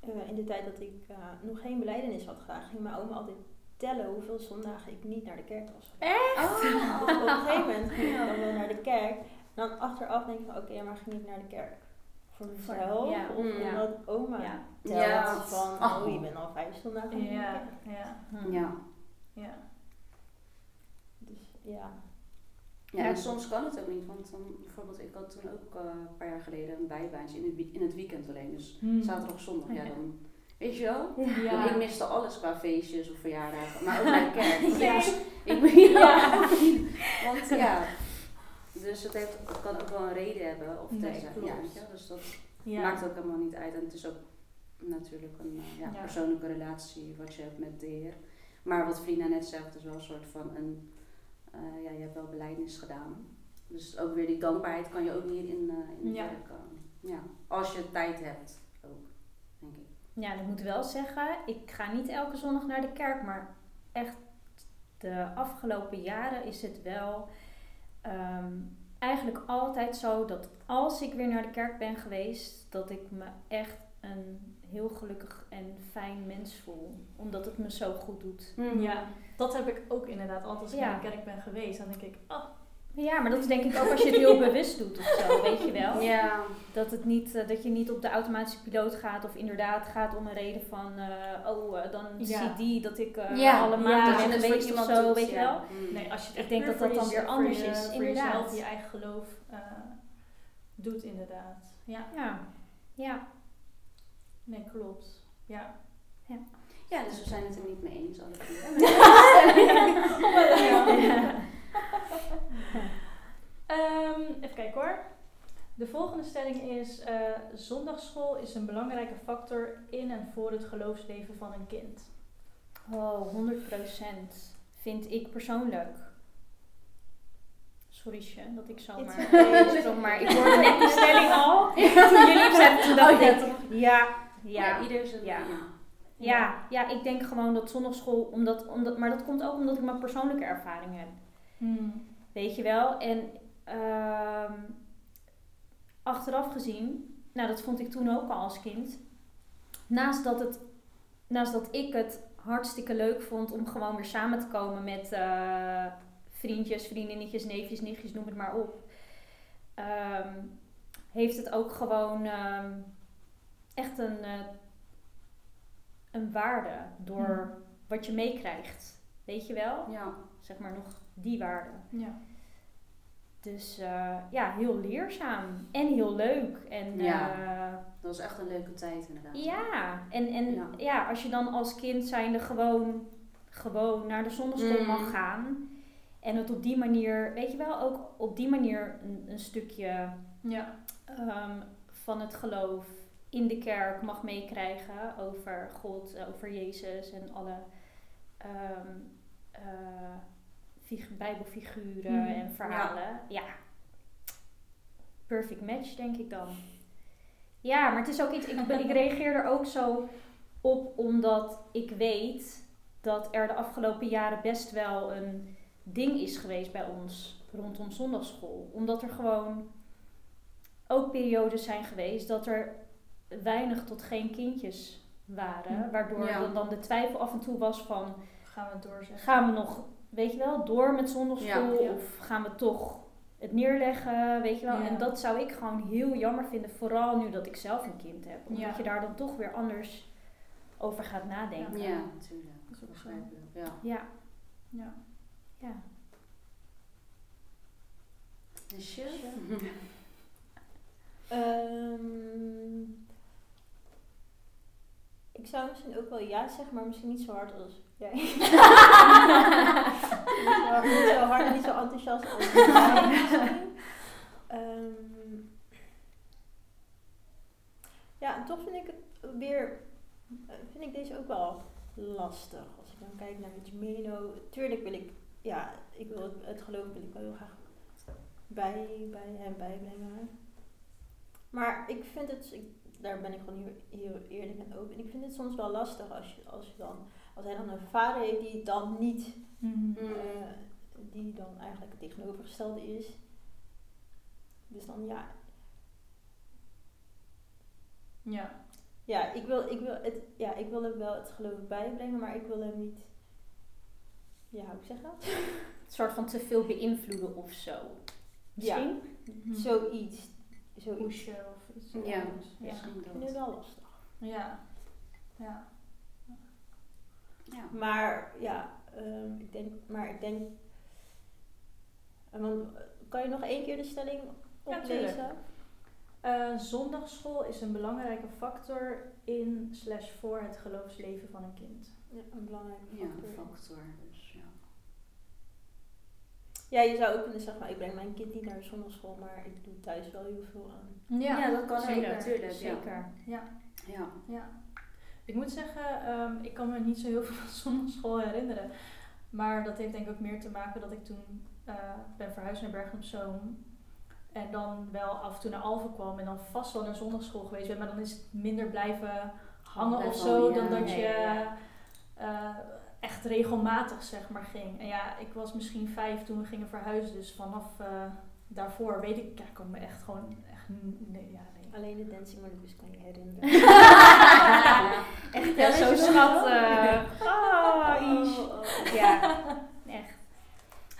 eh, in de tijd dat ik eh, nog geen beleidenis had gedaan, ging mijn oma altijd tellen hoeveel zondagen ik niet naar de kerk was. Echt? Dus op een gegeven moment ging ik dan wel naar de kerk. En dan achteraf denk ik van, oké, maar ging ik naar de kerk? Voor mezelf? ja, of omdat oma Ja. telt Ja. van, Oh. oh, je bent al vijf zondagen niet naar de Ja, kerk. ja, Hm. Ja. ja. Ja, Ja, en soms kan het ook niet. Want dan, bijvoorbeeld, ik had toen ook eh, een paar jaar geleden een bijbaantje in het, in het weekend alleen. Dus Hmm. zaterdag, zondag, ja, Ja. dan Weet je wel? Ja. Ik miste alles qua feestjes of verjaardagen, maar ook mijn kerk. Ja. Dus ik ben ja. Want ja, dus het, heeft, het kan ook wel een reden hebben. Of Nee, ja, weet je dus dat Ja. maakt ook helemaal niet uit. En het is ook natuurlijk een eh, ja, persoonlijke relatie wat je hebt met de Heer. Maar wat Vrienda net zegt, is wel een soort van een, eh, ja, je hebt wel beleidnis gedaan. Dus ook weer die dankbaarheid kan je ook niet in, eh in de Ja. kerk eh, ja, als je tijd hebt ook, denk ik. Ja, en ik moet wel zeggen, ik ga niet elke zondag naar de kerk, maar echt de afgelopen jaren is het wel ehm, eigenlijk altijd zo dat als ik weer naar de kerk ben geweest, dat ik me echt een heel gelukkig en fijn mens voel. Omdat het me zo goed doet. Ja, dat heb ik ook inderdaad. Altijd als ik Ja. naar de kerk ben geweest, dan denk ik, oh, Ja, maar dat is denk ik ook als je het heel bewust doet of zo, weet je wel. Ja, Dat, het niet, eh, dat je niet op de automatische piloot gaat of inderdaad gaat om een reden van, eh, oh, eh, dan Ja. ziet die dat ik eh, Ja, alle ja, maanden dat je ben het voor geweest of iemand zo, doet, weet je ja. wel. Mm. nee, als je het Ik echt denk dat dat dan weer anders voor je- is, Voor inderdaad. jezelf, je eigen geloof eh, doet inderdaad. Ja, Ja, ja. nee, klopt. Ja. Ja, dus we zijn het er niet mee eens. alle drie. Ehm, even kijken hoor. De volgende stelling is: eh, zondagsschool is een belangrijke factor in en voor het geloofsleven van een kind. Oh, 100% vind ik persoonlijk. Sorry, Sje, dat ik. Nee, sprong, maar ik hoorde net die stelling al. Toen jullie hem zeiden, toen dacht ja, ik... Ja, Ja, ja. ieder zijn Ja. ja. Ja, ja, ik denk gewoon dat zondagschool, omdat, omdat, maar dat komt ook omdat ik mijn persoonlijke ervaring heb. Hmm. Weet je wel? En ehm, achteraf gezien, nou dat vond ik toen ook al als kind. Naast dat, het, naast dat ik het hartstikke leuk vond om gewoon weer samen te komen met eh, vriendjes, vriendinnetjes, neefjes, nichtjes, noem het maar op. ehm, heeft het ook gewoon ehm, echt een, eh, een waarde door wat je meekrijgt. Weet je wel? Ja. Zeg maar nog die waarde. Ja. Dus eh, ja, heel leerzaam en heel leuk. En Ja. ja, Dat was echt een leuke tijd inderdaad. ja. en, en Ja. ja. als je dan als kind zijnde gewoon, gewoon naar de zondagschool Mm. mag gaan. En het op die manier, weet je wel, ook op die manier een, een stukje Ja. ehm, van het geloof in de kerk mag meekrijgen over God, over Jezus en alle eh, fig- Bijbelfiguren Mhm. en verhalen. Ja. perfect match denk ik dan. Ja, maar het is ook iets, ik, ben- ik reageer er ook zo op omdat ik weet dat er de afgelopen jaren best wel een ding is geweest bij ons rondom zondagschool. Omdat er gewoon ook periodes zijn geweest dat er weinig tot geen kindjes waren. Waardoor Ja. dan, dan de twijfel af en toe was van, Gaan we het doorzetten? gaan we nog, weet je wel, door met zondagschool? Ja. Of gaan we toch het neerleggen, weet je wel? Ja. En dat zou ik gewoon heel jammer vinden, vooral nu dat ik zelf een kind heb. Omdat Ja. je daar dan toch weer anders over gaat nadenken. Ja, natuurlijk. Dat is ook zo. Begrijpelijk. Ja. Ja, Ja. ja. Dus je? Ehm, ik zou misschien ook wel ja zeggen, maar misschien niet zo hard als jij. niet, zo, niet zo hard, niet zo enthousiast als jij. Ehm, ja, en toch vind ik het weer, vind ik deze ook wel lastig. Als ik dan kijk naar Meno, tuurlijk wil ik, ja, ik wil het, het geloof wil ik wel heel graag bij, bij hem bijbrengen. Maar ik vind het, ik, daar ben ik gewoon heel, heel eerlijk en open. En ik vind het soms wel lastig als, je, als, je dan, als hij dan een vader heeft die dan niet, Mhm. Eh, die dan eigenlijk het tegenovergestelde is. Dus dan ja, Ja. ja, ik wil, ik wil, het, ja, ik wil hem wel het geloof bijbrengen, maar ik wil hem niet, ja, hoe zeg dat? Een soort van te veel beïnvloeden of zo. Misschien? Mhm. Zoiets. Zoiets. Pushen of iets. Ja, ja. Ik vind dat. het wel lastig. Ja. Ja. Ja. Maar ja, ehm, ik denk, maar ik denk. en Want, eh, kan je nog één keer de stelling Ja, oplezen? Eh, zondagschool is een belangrijke factor in slash voor het geloofsleven van een kind. Ja, een belangrijke Ja, een factor. Ja. Je zou ook kunnen zeggen, nou, ik breng mijn kind niet naar de zondagschool, maar ik doe thuis wel heel veel aan. Ja, dat kan ook zeker, natuurlijk. Zeker. Ja. ja. Ja. Ik moet zeggen, ehm, ik kan me niet zo heel veel van zondagschool herinneren. Maar dat heeft denk ik ook meer te maken dat ik toen eh, ben verhuisd naar Bergen op Zoom. En dan wel af en toe naar Alphen kwam en dan vast wel naar zondagschool geweest ben. Maar dan is het minder blijven hangen of zo dan dat je ja. Eh, echt regelmatig zeg maar ging. En ja, ik was misschien vijf toen we gingen verhuizen. Dus vanaf eh, daarvoor weet ik, ja, ik kan me echt gewoon echt, nee, ja, nee. Alleen de Dancing Marcus kan je herinneren. Echt Ja, ja, zo schattig. Oh, Oh, Ish. oh, oh. Ja, echt.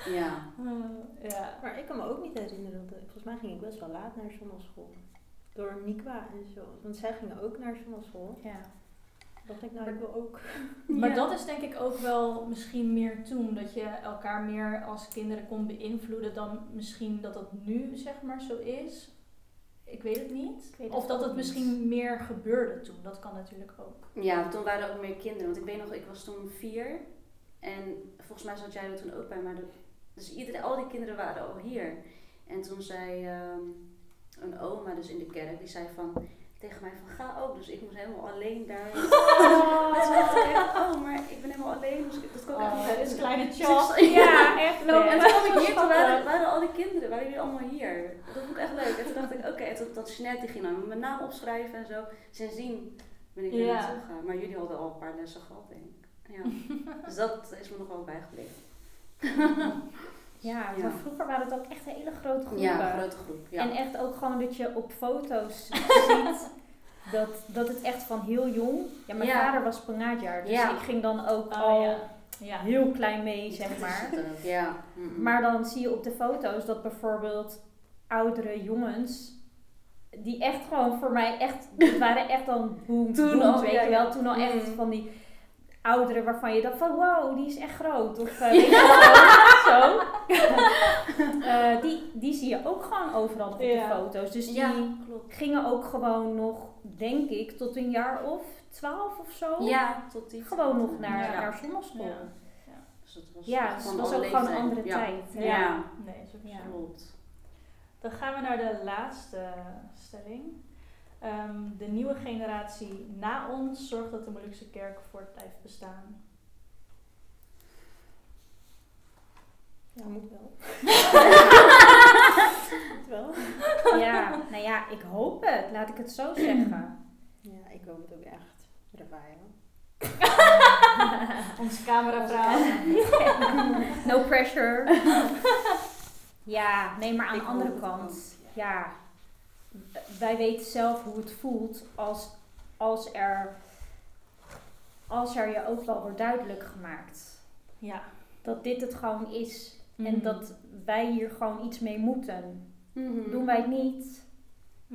Ja. Eh, ja. Maar ik kan me ook niet herinneren, dat, volgens mij ging ik best wel laat naar zondagschool. Door Nikwa en zo. Want zij gingen ook naar zondagschool. Ja. Dacht ik, nou ik wil ook. Maar Ja. dat is denk ik ook wel misschien meer toen. Dat je elkaar meer als kinderen kon beïnvloeden dan misschien dat dat nu zeg maar zo is. Ik weet het niet. Ik weet het of dat het niet. misschien meer gebeurde toen. Dat kan natuurlijk ook. Ja, toen waren er ook meer kinderen. Want ik weet nog, ik was toen vier. En volgens mij zat jij er toen ook bij. Maar de, dus iedereen, al die kinderen waren al hier. En toen zei ehm, een oma dus in de kerk, die zei van tegen mij van ga ook. Dus ik moest helemaal alleen daar. En oh, maar ik ben helemaal alleen. Dus ik, dat kan ik echt niet Oh, kleine Dus sta- Ja, echt En lopen. toen kwam ik hier, toen waren, waren al die kinderen, waren jullie allemaal hier. Dat vond ik echt leuk. En toen dacht ik, oké, en toen dat Jeanette die ging dan mijn naam opschrijven en zo. Sindsdien ben ik er Ja. naartoe gegaan. Maar jullie hadden al een paar lessen gehad, denk ik. Ja. dus dat is me nog wel bijgebleven. Ja, Ja. maar vroeger waren het ook echt hele grote groepen. Ja, een grote groep. Ja. En echt ook gewoon dat je op foto's ziet dat, dat het echt van heel jong... Ja, mijn Ja. vader was spangaatjaar, dus Ja. ik ging dan ook Oh, al ja. Ja. heel klein mee, Dat zeg maar. Ja. Maar dan zie je op de foto's dat bijvoorbeeld oudere jongens... Die echt gewoon voor mij echt... Het waren echt dan boom, Toen boom, al, weet ja, je wel. Toen al echt Mm. van die ouderen waarvan je dacht van... Wow, die is echt groot. Of eh, weet je wel, zo. Eh, die, die zie je ook gewoon overal op Ja. de foto's. Dus die ja, gingen ook gewoon nog, denk ik, tot een jaar of twaalf of zo. Ja, tot die Gewoon nog naar, Ja. naar zondagschool. Ja. Dus dat was Ja, dus het was ook gewoon een andere ja. tijd. Ja, Ja. Nee, is ook Ja. zo. klopt. Dan gaan we naar de laatste stelling. Ehm, de nieuwe generatie na ons zorgt dat de Molukse kerk voort blijft bestaan. Ja, moet wel. moet wel. Ja, nou ja, ik hoop het. Laat ik het zo zeggen. Ja, ik hoop het ook echt. Rafael. Onze cameravrouw. No pressure. Ja, nee, maar aan Ik de andere kant, ook, ja, wij weten zelf hoe het voelt als, als, er, als er je ook wel wordt duidelijk gemaakt Ja. dat dit het gewoon is en Mhm. dat wij hier gewoon iets mee moeten. Mhm. Doen wij het niet,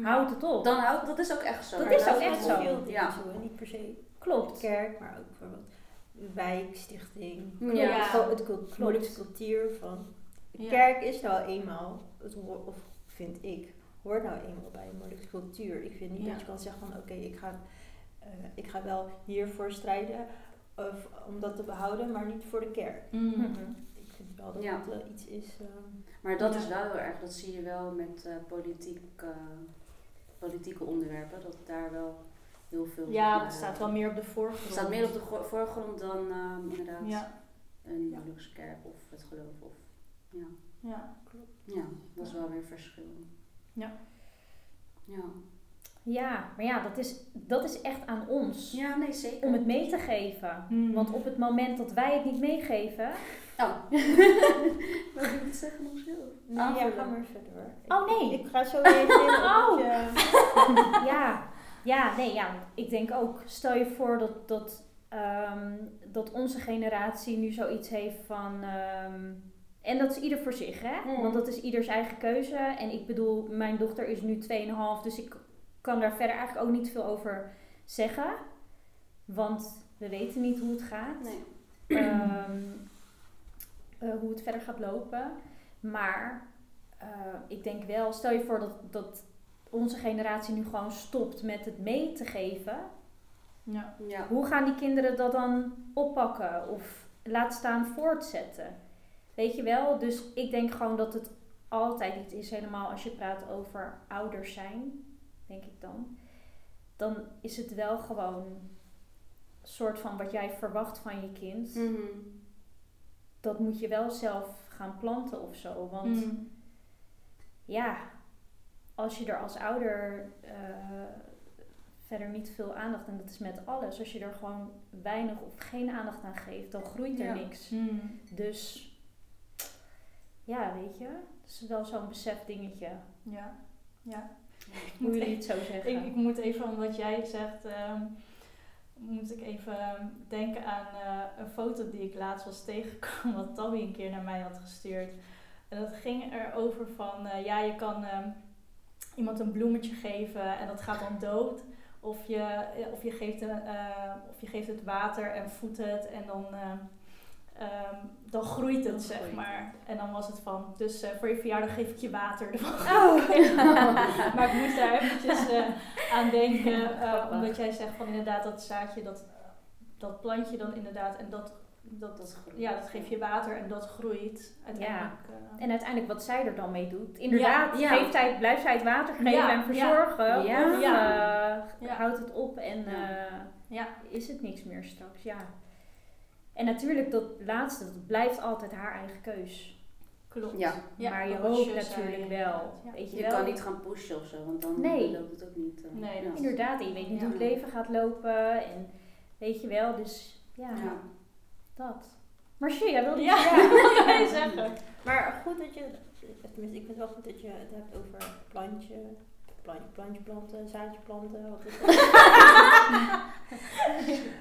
houd het op. Dan houdt, dat is ook echt zo. Dat Maar is ook echt het zo. Veel Ja. zo. Niet per se Klopt. kerk, maar ook bijvoorbeeld wijkstichting. Ja. Het, cul- het Molukse cultuur van... De Ja. kerk is nou eenmaal, het of vind ik, hoort nou eenmaal bij een Molukse cultuur. Ik vind niet Ja. dat je kan zeggen van oké, ik, ga, eh, ik ga wel hiervoor strijden of, om dat te behouden, maar niet voor de kerk. Mhm. Ik vind wel dat Ja. het wel iets is... ehm, Maar dat Ja. is wel heel erg, dat zie je wel met eh, politiek, eh, politieke onderwerpen, dat daar wel heel veel... Ja, het staat eh, wel meer op de voorgrond. Het staat meer op de gro- voorgrond dan inderdaad Ja, een Ja. Molukse kerk of het geloof. Of, ja. ja. ja, dat is wel weer verschil. Ja. Ja, Ja, maar ja, dat is, dat is echt aan ons ja nee zeker. om het mee te geven. Mhm. Want op het moment dat wij het niet meegeven, Oh. Wat wil je het zeggen nog zo? Nee, ja, Aanvullen. ga maar verder. Oh, nee. Ik, ik ga zo reageren Oh. je... ja, ja, nee, ja, ik denk ook, stel je voor dat, dat, ehm, dat onze generatie nu zoiets heeft van, ehm, en dat is ieder voor zich, hè? Mm. Want dat is ieders eigen keuze. En ik bedoel, mijn dochter is nu 2,5, dus ik kan daar verder eigenlijk ook niet veel over zeggen. Want we weten niet hoe het gaat. Nee. Ehm, eh, hoe het verder gaat lopen. Maar eh, ik denk wel, stel je voor dat, dat onze generatie nu gewoon stopt met het mee te geven, Ja. Ja. hoe gaan die kinderen dat dan oppakken of laat staan voortzetten? Weet je wel? Dus ik denk gewoon dat het altijd iets is, helemaal als je praat over ouders zijn, denk ik dan. Dan is het wel gewoon een soort van wat jij verwacht van je kind. Mhm. Dat moet je wel zelf gaan planten of zo. Want Mm. ja, als je er als ouder eh, verder niet veel aandacht, en dat is met alles, als je er gewoon weinig of geen aandacht aan geeft, dan groeit er Ja. niks. Mm. Dus ja, weet je, dat is wel zo'n besefdingetje. Ja. Ja. Hoe moet jullie het zo zeggen. Ik, ik moet even, omdat jij zegt, ehm, moet ik even ehm, denken aan eh, een foto die ik laatst was tegengekomen, wat Tabby een keer naar mij had gestuurd. En dat ging erover van, eh, ja, je kan ehm, iemand een bloemetje geven en dat gaat dan dood. Of je, eh, of je, geeft, een, of je geeft het water en voedt het en dan, ehm, dan groeit het, Dan zeg groeit maar. En dan was het van, dus eh, voor je verjaardag geef ik je water. Oh. maar ik moest daar eventjes eh, aan denken. eh, omdat jij zegt van inderdaad dat zaadje, dat, dat plantje dan inderdaad. En dat, dat, Dat ja, dat geef je water en dat groeit uiteindelijk. eh. En uiteindelijk wat zij er dan mee doet. Inderdaad, Ja. Geeft zij, blijft zij het water geven Ja, en ja. verzorgen? Ja. Of Ja. Ja. houdt het op en Ja. ja. is het niks meer straks? Ja. En natuurlijk, dat laatste, dat blijft altijd haar eigen keus. klopt. Ja. maar je hoopt natuurlijk zei, wel. Ja. Weet je, Je wel? kan niet gaan pushen of zo, want dan Nee. loopt het ook niet. eh, Nee, ja. dat- Inderdaad, en je weet niet Ja. hoe het leven gaat lopen. En weet je wel, dus ja, Ja. dat. Marcia, jij wilde Ja, jij zeggen? Maar goed dat je, tenminste ik vind het wel goed dat je het hebt over plantje, plantje, plantje planten, zaadje planten, wat is dat?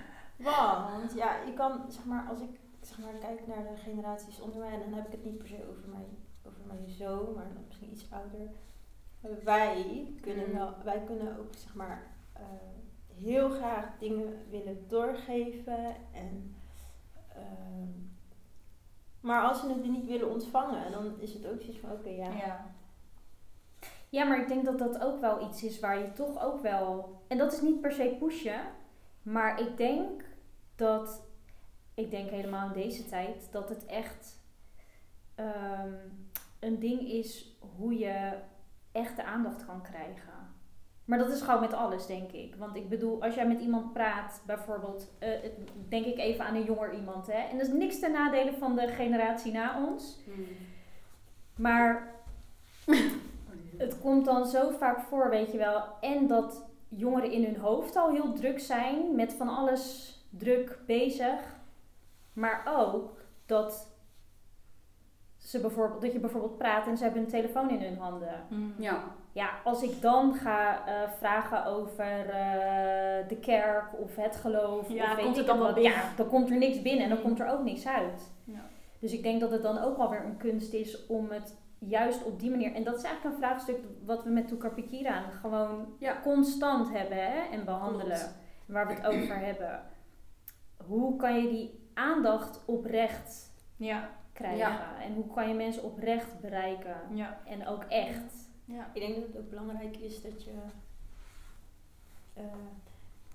Want ja, je kan, zeg maar, als ik zeg maar, kijk naar de generaties onder mij, en dan heb ik het niet per se over mijn, over mijn zoon, maar dan misschien iets ouder. Wij kunnen, Mm. wel, wij kunnen ook, zeg maar, eh, heel graag dingen willen doorgeven en ehm, maar als ze het niet willen ontvangen, dan is het ook zoiets van, oké, ja. Ja. Ja, maar ik denk dat dat ook wel iets is waar je toch ook wel. En dat is niet per se pushen. Maar ik denk dat. Ik denk helemaal in deze tijd dat het echt ehm, een ding is hoe je echte aandacht kan krijgen. Maar dat is gewoon met alles, denk ik. Want ik bedoel, als jij met iemand praat, bijvoorbeeld, eh, denk ik even aan een jonger iemand, hè. En dat is niks ten nadele van de generatie na ons. Mm. Maar het komt dan zo vaak voor, weet je wel. En dat jongeren in hun hoofd al heel druk zijn, met van alles druk bezig. Maar ook dat, ze bijvoorbeeld, dat je bijvoorbeeld praat en ze hebben een telefoon in hun handen. Mm. Ja. Ja, als ik dan ga eh, vragen over eh, de kerk of het geloof, Ja, of weet komt ik dan wat, binnen. ja, dan komt er niks binnen en dan Mm. komt er ook niks uit. Ja. Dus ik denk dat het dan ook wel weer een kunst is om het juist op die manier. En dat is eigenlijk een vraagstuk wat we met Toekar Pikira gewoon Ja. constant hebben hè, en behandelen. Klopt. Waar we het over hebben. Hoe kan je die aandacht oprecht Ja. krijgen? Ja. En hoe kan je mensen oprecht bereiken? Ja. En ook echt. Ja. Ik denk dat het ook belangrijk is dat je eh,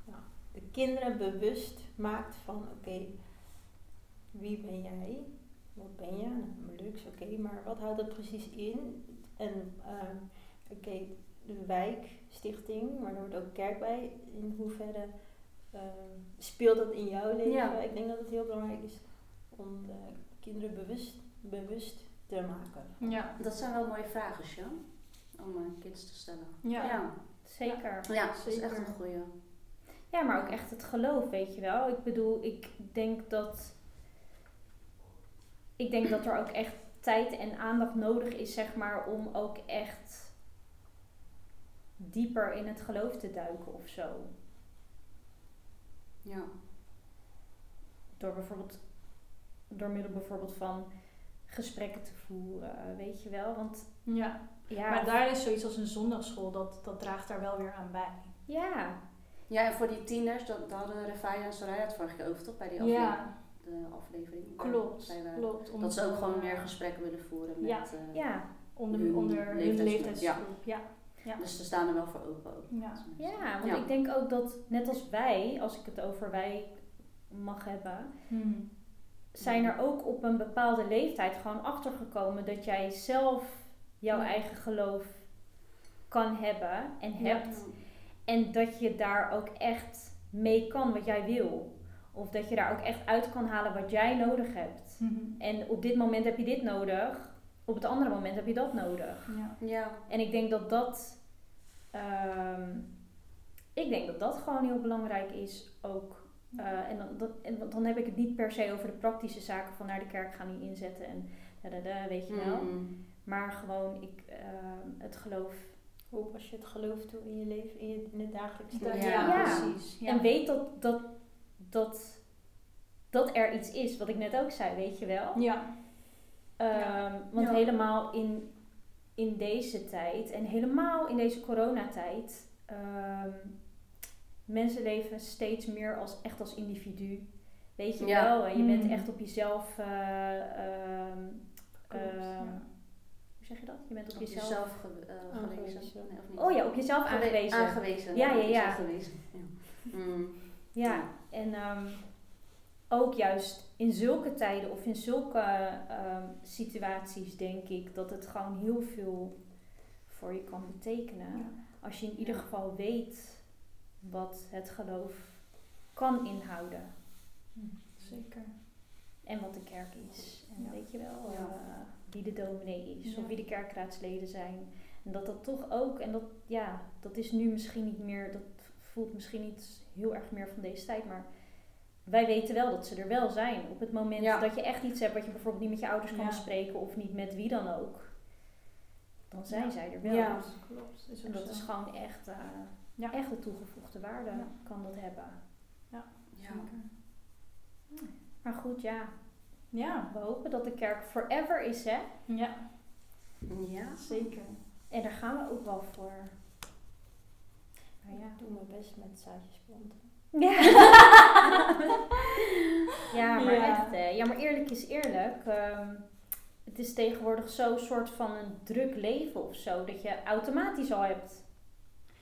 ja, de kinderen bewust maakt van, oké, wie ben jij? Wat ben je? Nou, luxe, oké, maar wat houdt dat precies in? En ehm, oké, de wijkstichting, maar er hoort ook kerk bij. In hoeverre ehm, speelt dat in jouw leven? Ja. Ik denk dat het heel belangrijk is om de kinderen bewust, bewust te maken. Ja. Dat zijn wel mooie vragen, Sjan. Om uh, kids te stellen. Ja. Ja, Zeker. ja dat is echt een goeie. Ja, maar ook echt het geloof, weet je wel. Ik bedoel, ik denk dat. Ik denk dat er ook echt tijd en aandacht nodig is, zeg maar, om ook echt dieper in het geloof te duiken of zo. Ja. Door bijvoorbeeld, door middel bijvoorbeeld van gesprekken te voeren, weet je wel. Want ja. ja, Maar daar is zoiets als een zondagschool, dat, dat draagt daar wel weer aan bij. ja, Ja, en voor die tieners, dat, daar hadden Refaya en Soraya het vorige keer over, toch? Bij die afle- Ja, de aflevering. klopt. Klopt. Dat ze ook gewoon eh, meer gesprekken willen voeren met... Ja. eh, ja. Onder, hun onder hun leeftijdsgroep, leeftijdsgroep. Ja. Ja. Dus ze staan er wel voor open ook. Ja. Ja, want Ja. ik denk ook dat, net als wij, als ik het over wij mag hebben, Hmm. zijn er ook op een bepaalde leeftijd gewoon achtergekomen dat jij zelf jouw Ja. eigen geloof kan hebben en Ja. hebt. En dat je daar ook echt mee kan wat jij wil. Of dat je daar ook echt uit kan halen wat jij nodig hebt. Mhm. En op dit moment heb je dit nodig. Op het andere moment heb je dat nodig. Ja. Ja. En ik denk dat dat. ehm, ik denk dat dat gewoon heel belangrijk is ook. Eh, en, dan, dat, en want dan heb ik het niet per se over de praktische zaken van naar de kerk gaan die inzetten en da, da, da, weet je wel. Mm. Maar gewoon ik, ehm, het geloof. Hoe pas je het geloof toe in je leven, in, je, in het dagelijks Ja, leven? Ja. precies. Ja. En weet dat, dat, dat, dat er iets is, wat ik net ook zei, weet je wel. Ja. Ehm, Want Ja. helemaal in, in deze tijd en helemaal in deze coronatijd, ehm mensen leven steeds meer als echt als individu. Weet je Ja. wel, en je bent Mm. echt op jezelf. eh, ehm, Klopt, ja. Hoe zeg je dat? Je bent op, Op jezelf. jezelf ge- eh, gewezen. Aangewezen. Nee, of niet? Oh ja, op jezelf Gewe- aangewezen. Aangewezen. Ja, ja, ja. gewezen. Ja. Mm. Ja, en ehm, ook juist in zulke tijden of in zulke ehm, situaties denk ik dat het gewoon heel veel voor je kan betekenen. Als je in ieder geval weet wat het geloof kan inhouden. Zeker. En wat de kerk is. En Ja. weet je wel, eh, wie de dominee is Ja. of wie de kerkraadsleden zijn. En dat dat toch ook, en dat, ja, dat is nu misschien niet meer, dat voelt misschien niet heel erg meer van deze tijd, maar wij weten wel dat ze er wel zijn. Op het moment Ja. dat je echt iets hebt wat je bijvoorbeeld niet met je ouders kan Ja. bespreken of niet met wie dan ook, dan zijn Ja. zij er wel. Ja. Klopt. Is En dat zo. is gewoon echt, eh Ja. echt de toegevoegde waarde Ja. kan dat hebben. Ja. Zeker. Maar goed, ja, Ja. we hopen dat de kerk forever is, hè? Ja, Ja. zeker. En daar gaan we ook wel voor. Nou ja. Ik doe mijn best met zaadjes planten. Ja, ja maar Ja. echt, hè. Ja, maar eerlijk is eerlijk. ehm, het is tegenwoordig zo'n soort van een druk leven of zo, dat je automatisch al hebt.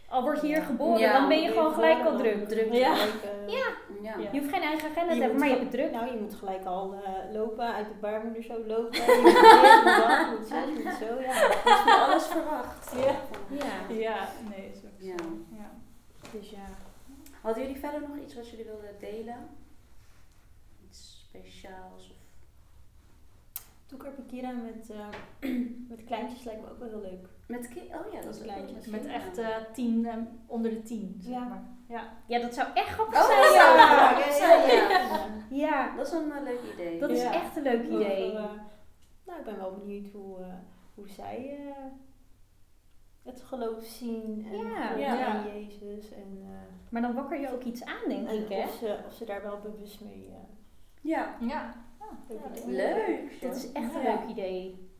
Al word je hier Ja. geboren, Ja, dan ben je gewoon gelijk al druk. druk. Ja. Eh, Ja. Ja. Je hoeft geen eigen agenda te hebben, maar je het druk. Nou, je moet gelijk al eh, lopen, uit de baarmoeder zo lopen. Je moet dit, moet dat, je moet zo, je moet zo. Ja, is alles verwacht. Ja. Ja, Ja, nee, is ook Ja. zo. Ja. dus ja. Hadden jullie verder nog iets wat jullie wilden delen? Iets speciaals? Of... Toekarpakira met, eh, met kleintjes lijkt me ook wel heel leuk. Met Oh ja, dat is Kleintjes. Met echt eh, tien, eh, onder de tien, zeg Ja. maar. Ja. Ja, dat zou echt grappig Oh, zijn. dat zou ja. leuk zijn, ja. Ja, Dat is een leuk idee. dat is Ja. echt een leuk idee. Nou, ik ben wel benieuwd hoe, eh, hoe zij eh, het geloof zien en, Ja. Jezus. En, eh, Maar dan wakker je ook iets aan, denk en ik, hè? of, ze, of ze daar wel bewust mee eh Ja. Ja. leuk Ja, idee. Leuk. Dat is echt een leuk idee.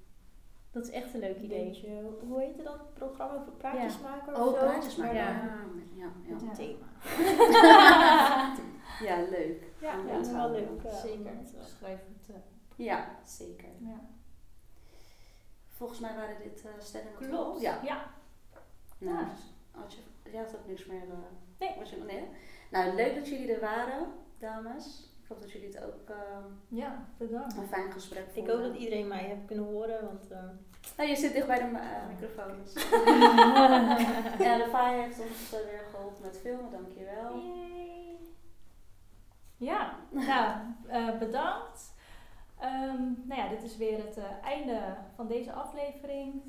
Dat is echt een leuk idee. beetje, hoe heette dat programma voor praatjes maken of Oh, zo? praatjes maken. Ja. Ja. Ja. Met een thema. ja, leuk. Ja, dat is wel leuk. Zeker. eh, Schrijf het. Ja, zeker. ja. Volgens mij waren dit eh stellingen. Klopt. Ja. ja. Nou, Ja. dus had je, jij had ook niks meer. eh, Nee. Was je, nee. Nou, leuk dat jullie er waren, dames. Ik hoop dat jullie het ook eh, Ja, bedankt. een fijn gesprek Ik vonden. hoop dat iedereen mij heeft kunnen horen, want eh, Nou, je zit dicht bij de eh, microfoon. Dus. ja, de Fire heeft ons weer geholpen met filmen, dankjewel. Ja, nou, eh, bedankt. Ehm, nou ja, dit is weer het eh, einde van deze aflevering.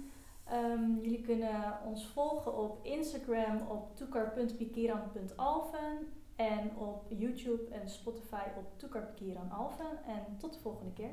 Ehm, jullie kunnen ons volgen op Instagram op toekar.pikiran.alven en op YouTube en Spotify op toekarpikiranalven. En tot de volgende keer.